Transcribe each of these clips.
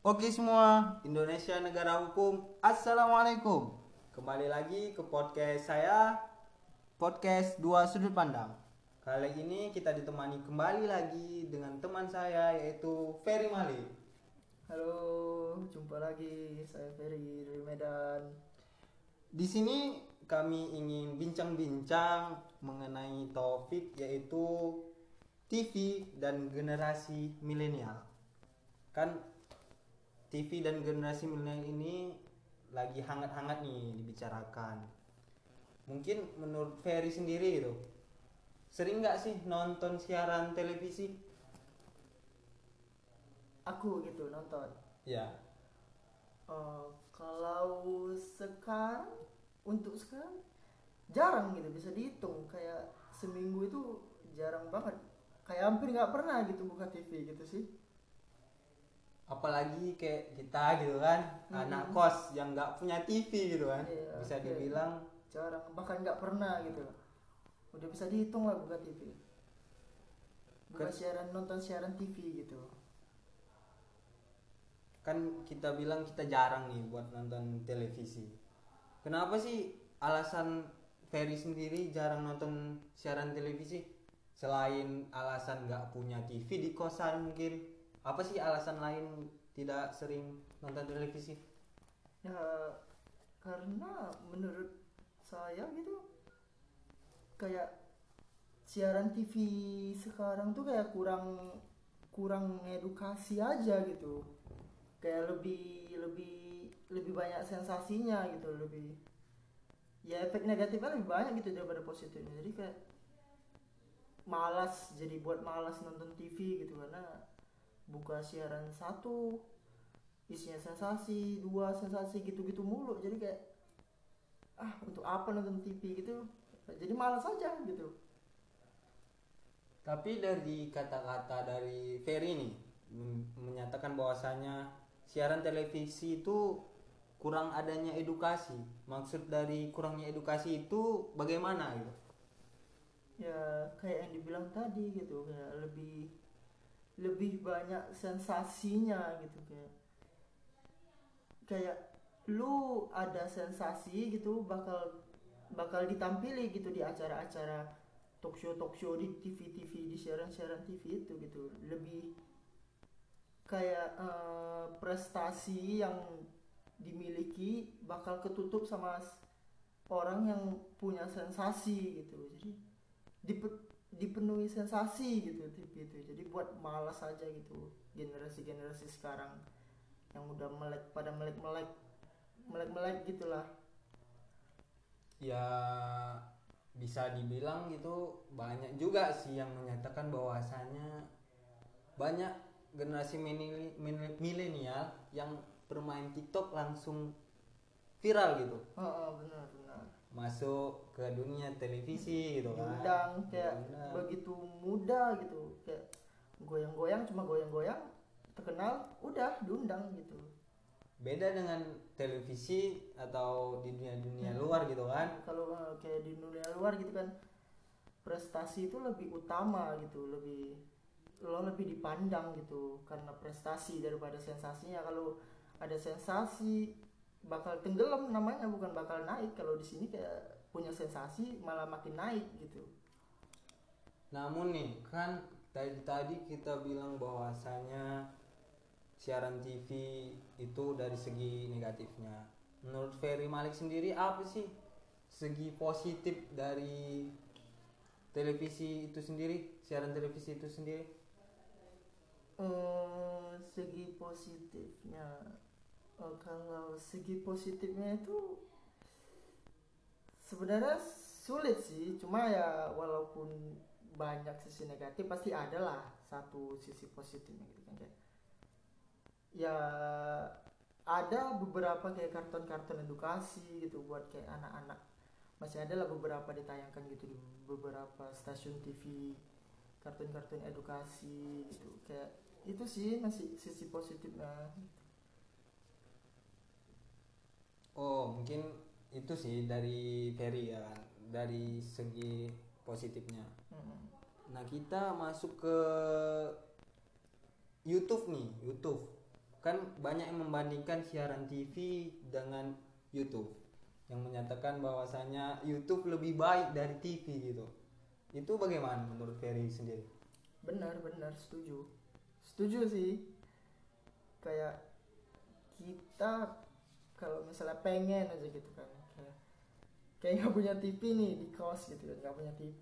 Oke semua, Indonesia negara hukum. Assalamualaikum. Kembali lagi ke podcast saya, podcast Dua Sudut Pandang. Kali ini kita ditemani kembali lagi dengan teman saya yaitu Ferry Mali. Halo, jumpa lagi. Saya Ferry dari Medan. Di sini kami ingin bincang-bincang mengenai topik yaitu TV dan generasi milenial. Kan TV dan generasi milenial ini lagi hangat-hangat nih dibicarakan. Mungkin menurut Ferry sendiri gitu, sering nggak sih nonton siaran televisi? Aku gitu nonton. Ya, Eh, kalau sekarang, untuk sekarang jarang gitu bisa dihitung. Kayak seminggu itu jarang banget. Kayak hampir nggak pernah gitu buka TV gitu sih. Apalagi kayak kita gitu kan, anak kos yang nggak punya TV gitu kan, Iya, bisa oke. dibilang Jarang, bahkan nggak pernah gitu. Udah bisa dihitung lah buka TV. Buka Kan- siaran nonton siaran TV gitu. kan kita bilang kita jarang nih buat nonton televisi. Kenapa sih alasan Ferry sendiri jarang nonton siaran televisi? Selain alasan nggak punya TV di kosan mungkin, apa sih alasan lain tidak sering nonton televisi? Ya karena menurut saya gitu kayak siaran TV sekarang tuh kayak kurang kurang edukasi aja gitu. Kayak lebih lebih lebih banyak sensasinya gitu, lebih ya efek negatifnya lebih banyak gitu daripada positifnya. Jadi kayak malas jadi buat malas nonton TV gitu karena buka siaran satu isinya sensasi dua sensasi gitu-gitu mulu jadi kayak ah untuk apa nonton TV gitu jadi malas aja gitu Tapi dari kata-kata dari Ferry nih men- menyatakan bahwasanya siaran televisi itu kurang adanya edukasi. Maksud dari kurangnya edukasi itu bagaimana gitu? ya kayak yang dibilang tadi gitu kayak lebih lebih banyak sensasinya gitu kayak kayak lu ada sensasi gitu bakal bakal ditampili gitu di acara-acara talk show talk show di TV-TV di siaran-siaran TV itu gitu. Lebih kayak eh, prestasi yang dimiliki bakal ketutup sama orang yang punya sensasi gitu. Jadi dipenuhi sensasi gitu TV itu jadi buat malas aja gitu generasi-generasi sekarang yang udah melek pada melek-melek melek-melek gitulah. Ya bisa dibilang gitu banyak juga sih yang menyatakan bahwasanya banyak generasi milenial yang bermain TikTok langsung viral gitu. oh, oh, benar Masuk ke dunia televisi gitu kan. diundang kayak Diundang. begitu muda gitu kayak goyang-goyang cuma goyang-goyang terkenal udah diundang gitu beda dengan televisi atau di dunia-dunia Hmm. luar gitu kan kalau eh, kayak di dunia luar gitu kan prestasi itu lebih utama gitu lebih lo lebih dipandang gitu karena prestasi daripada sensasinya kalau ada sensasi bakal tenggelam namanya bukan bakal naik. Kalau di sini kayak punya sensasi malah makin naik gitu. Namun nih kan tadi tadi kita bilang bahwasanya siaran TV itu dari segi negatifnya. Menurut Ferry Malik sendiri apa sih segi positif dari televisi itu sendiri? Siaran televisi itu sendiri? Eh segi positifnya eh, kalau segi positifnya itu sebenarnya sulit sih. Cuma ya walaupun banyak sisi negatif pasti ada lah satu sisi positifnya gitu kan kayak ya ada beberapa kayak kartun-kartun edukasi gitu buat kayak anak-anak. Masih ada lah beberapa ditayangkan gitu di beberapa stasiun TV kartun-kartun edukasi gitu. Kayak itu sih masih sisi positifnya oh mungkin itu sih dari Ferry ya kan dari segi positifnya. Mm-mm. Nah kita masuk ke YouTube nih, YouTube. kan banyak yang membandingkan siaran TV dengan YouTube yang menyatakan bahwasanya YouTube lebih baik dari TV gitu. Itu bagaimana menurut Ferry sendiri? Benar benar setuju. Setuju sih. Kayak kita kalau misalnya pengen aja gitu kan kayak kayak nggak punya TV nih di kos gitu kan nggak punya TV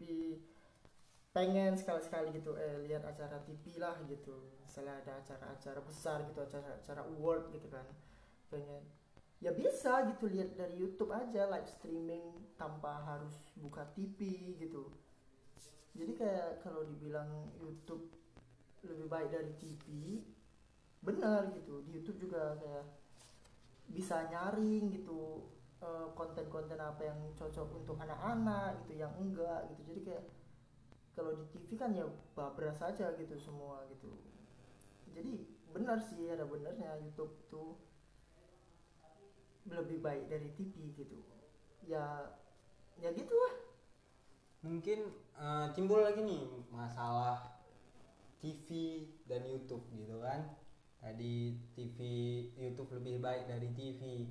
pengen sekali-sekali gitu eh lihat acara TV lah gitu. Misalnya ada acara-acara besar gitu acara-acara award gitu kan. Pengen. Ya bisa gitu lihat dari YouTube aja live streaming tanpa harus buka TV gitu. Jadi kayak kalau dibilang YouTube lebih baik dari TV benar gitu. Di YouTube juga kayak bisa nyaring gitu eh, konten-konten apa yang cocok untuk anak-anak gitu yang enggak gitu. Jadi kayak kalau di TV kan ya babras saja gitu semua gitu. Jadi benar sih ada benernya YouTube tuh lebih baik dari TV gitu. Ya ya gitu lah mungkin eh, timbul lagi nih masalah TV dan YouTube gitu kan tadi TV YouTube lebih baik dari TV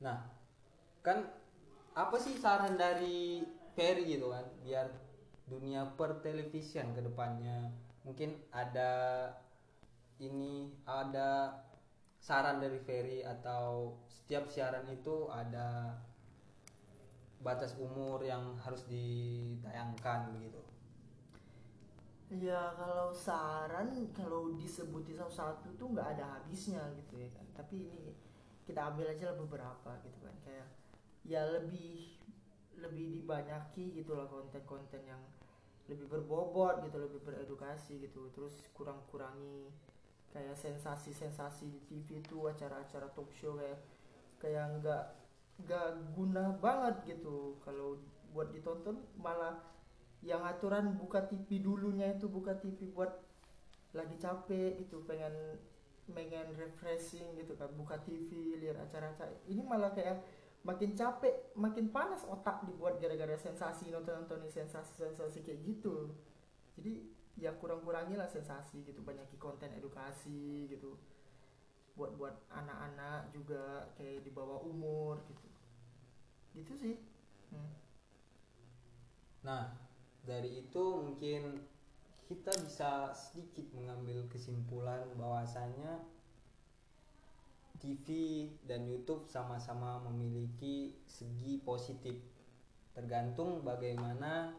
nah kan apa sih saran dari Ferry gitu kan? Biar dunia pertelevisian ke mungkin ada ini ada saran dari Ferry atau setiap siaran itu ada batas umur yang harus ditayangkan begitu ya kalau saran kalau disebutin satu-satu tuh nggak ada habisnya gitu ya kan. Tapi ini kita ambil aja lah beberapa gitu kan. Kayak ya lebih lebih dibanyaki gitu lah konten-konten yang lebih berbobot gitu lebih beredukasi gitu. Terus kurang-kurangi kayak sensasi-sensasi di TV itu acara-acara talk show kayak kayak nggak nggak guna banget gitu. Kalau buat ditonton malah yang aturan buka TV dulunya itu buka TV buat lagi capek gitu pengen pengen refreshing gitu kan buka TV lihat acara-acara. Ini malah kayak makin capek makin panas otak dibuat gara-gara sensasi nonton nontonin sensasi-sensasi kayak gitu. Jadi ya kurang-kurangi lah sensasi gitu banyak konten edukasi gitu. Buat buat anak-anak juga kayak di bawah umur gitu. Gitu sih. Hmm. nah dari itu mungkin kita bisa sedikit mengambil kesimpulan bahwasanya TV dan YouTube sama-sama memiliki segi positif tergantung bagaimana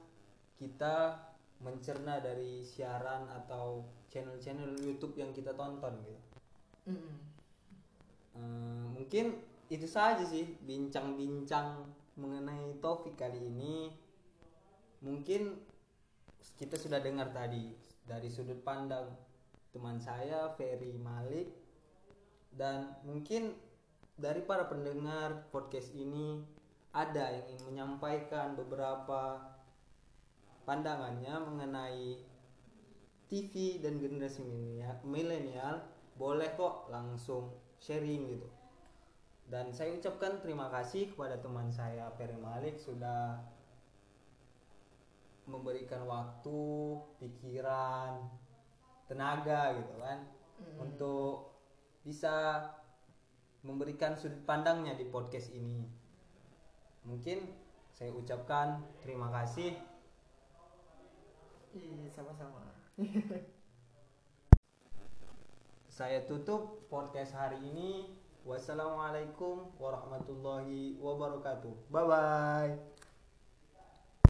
kita mencerna dari siaran atau channel-channel YouTube yang kita tonton gitu. Mm-mm. Eh, mungkin itu saja sih bincang-bincang mengenai topik kali ini. Mungkin kita sudah dengar tadi dari sudut pandang teman saya Ferry Malik dan mungkin dari para pendengar podcast ini ada yang ingin menyampaikan beberapa pandangannya mengenai TV dan generasi milenial- boleh kok langsung sharing gitu. Dan saya ucapkan terima kasih kepada teman saya Ferry Malik sudah memberikan waktu, pikiran, tenaga gitu kan Mm. untuk bisa memberikan sudut pandangnya di podcast ini. Mungkin saya ucapkan terima kasih. Iya sama-sama Saya tutup podcast hari ini. Wassalamualaikum warahmatullahi wabarakatuh. Bye bye.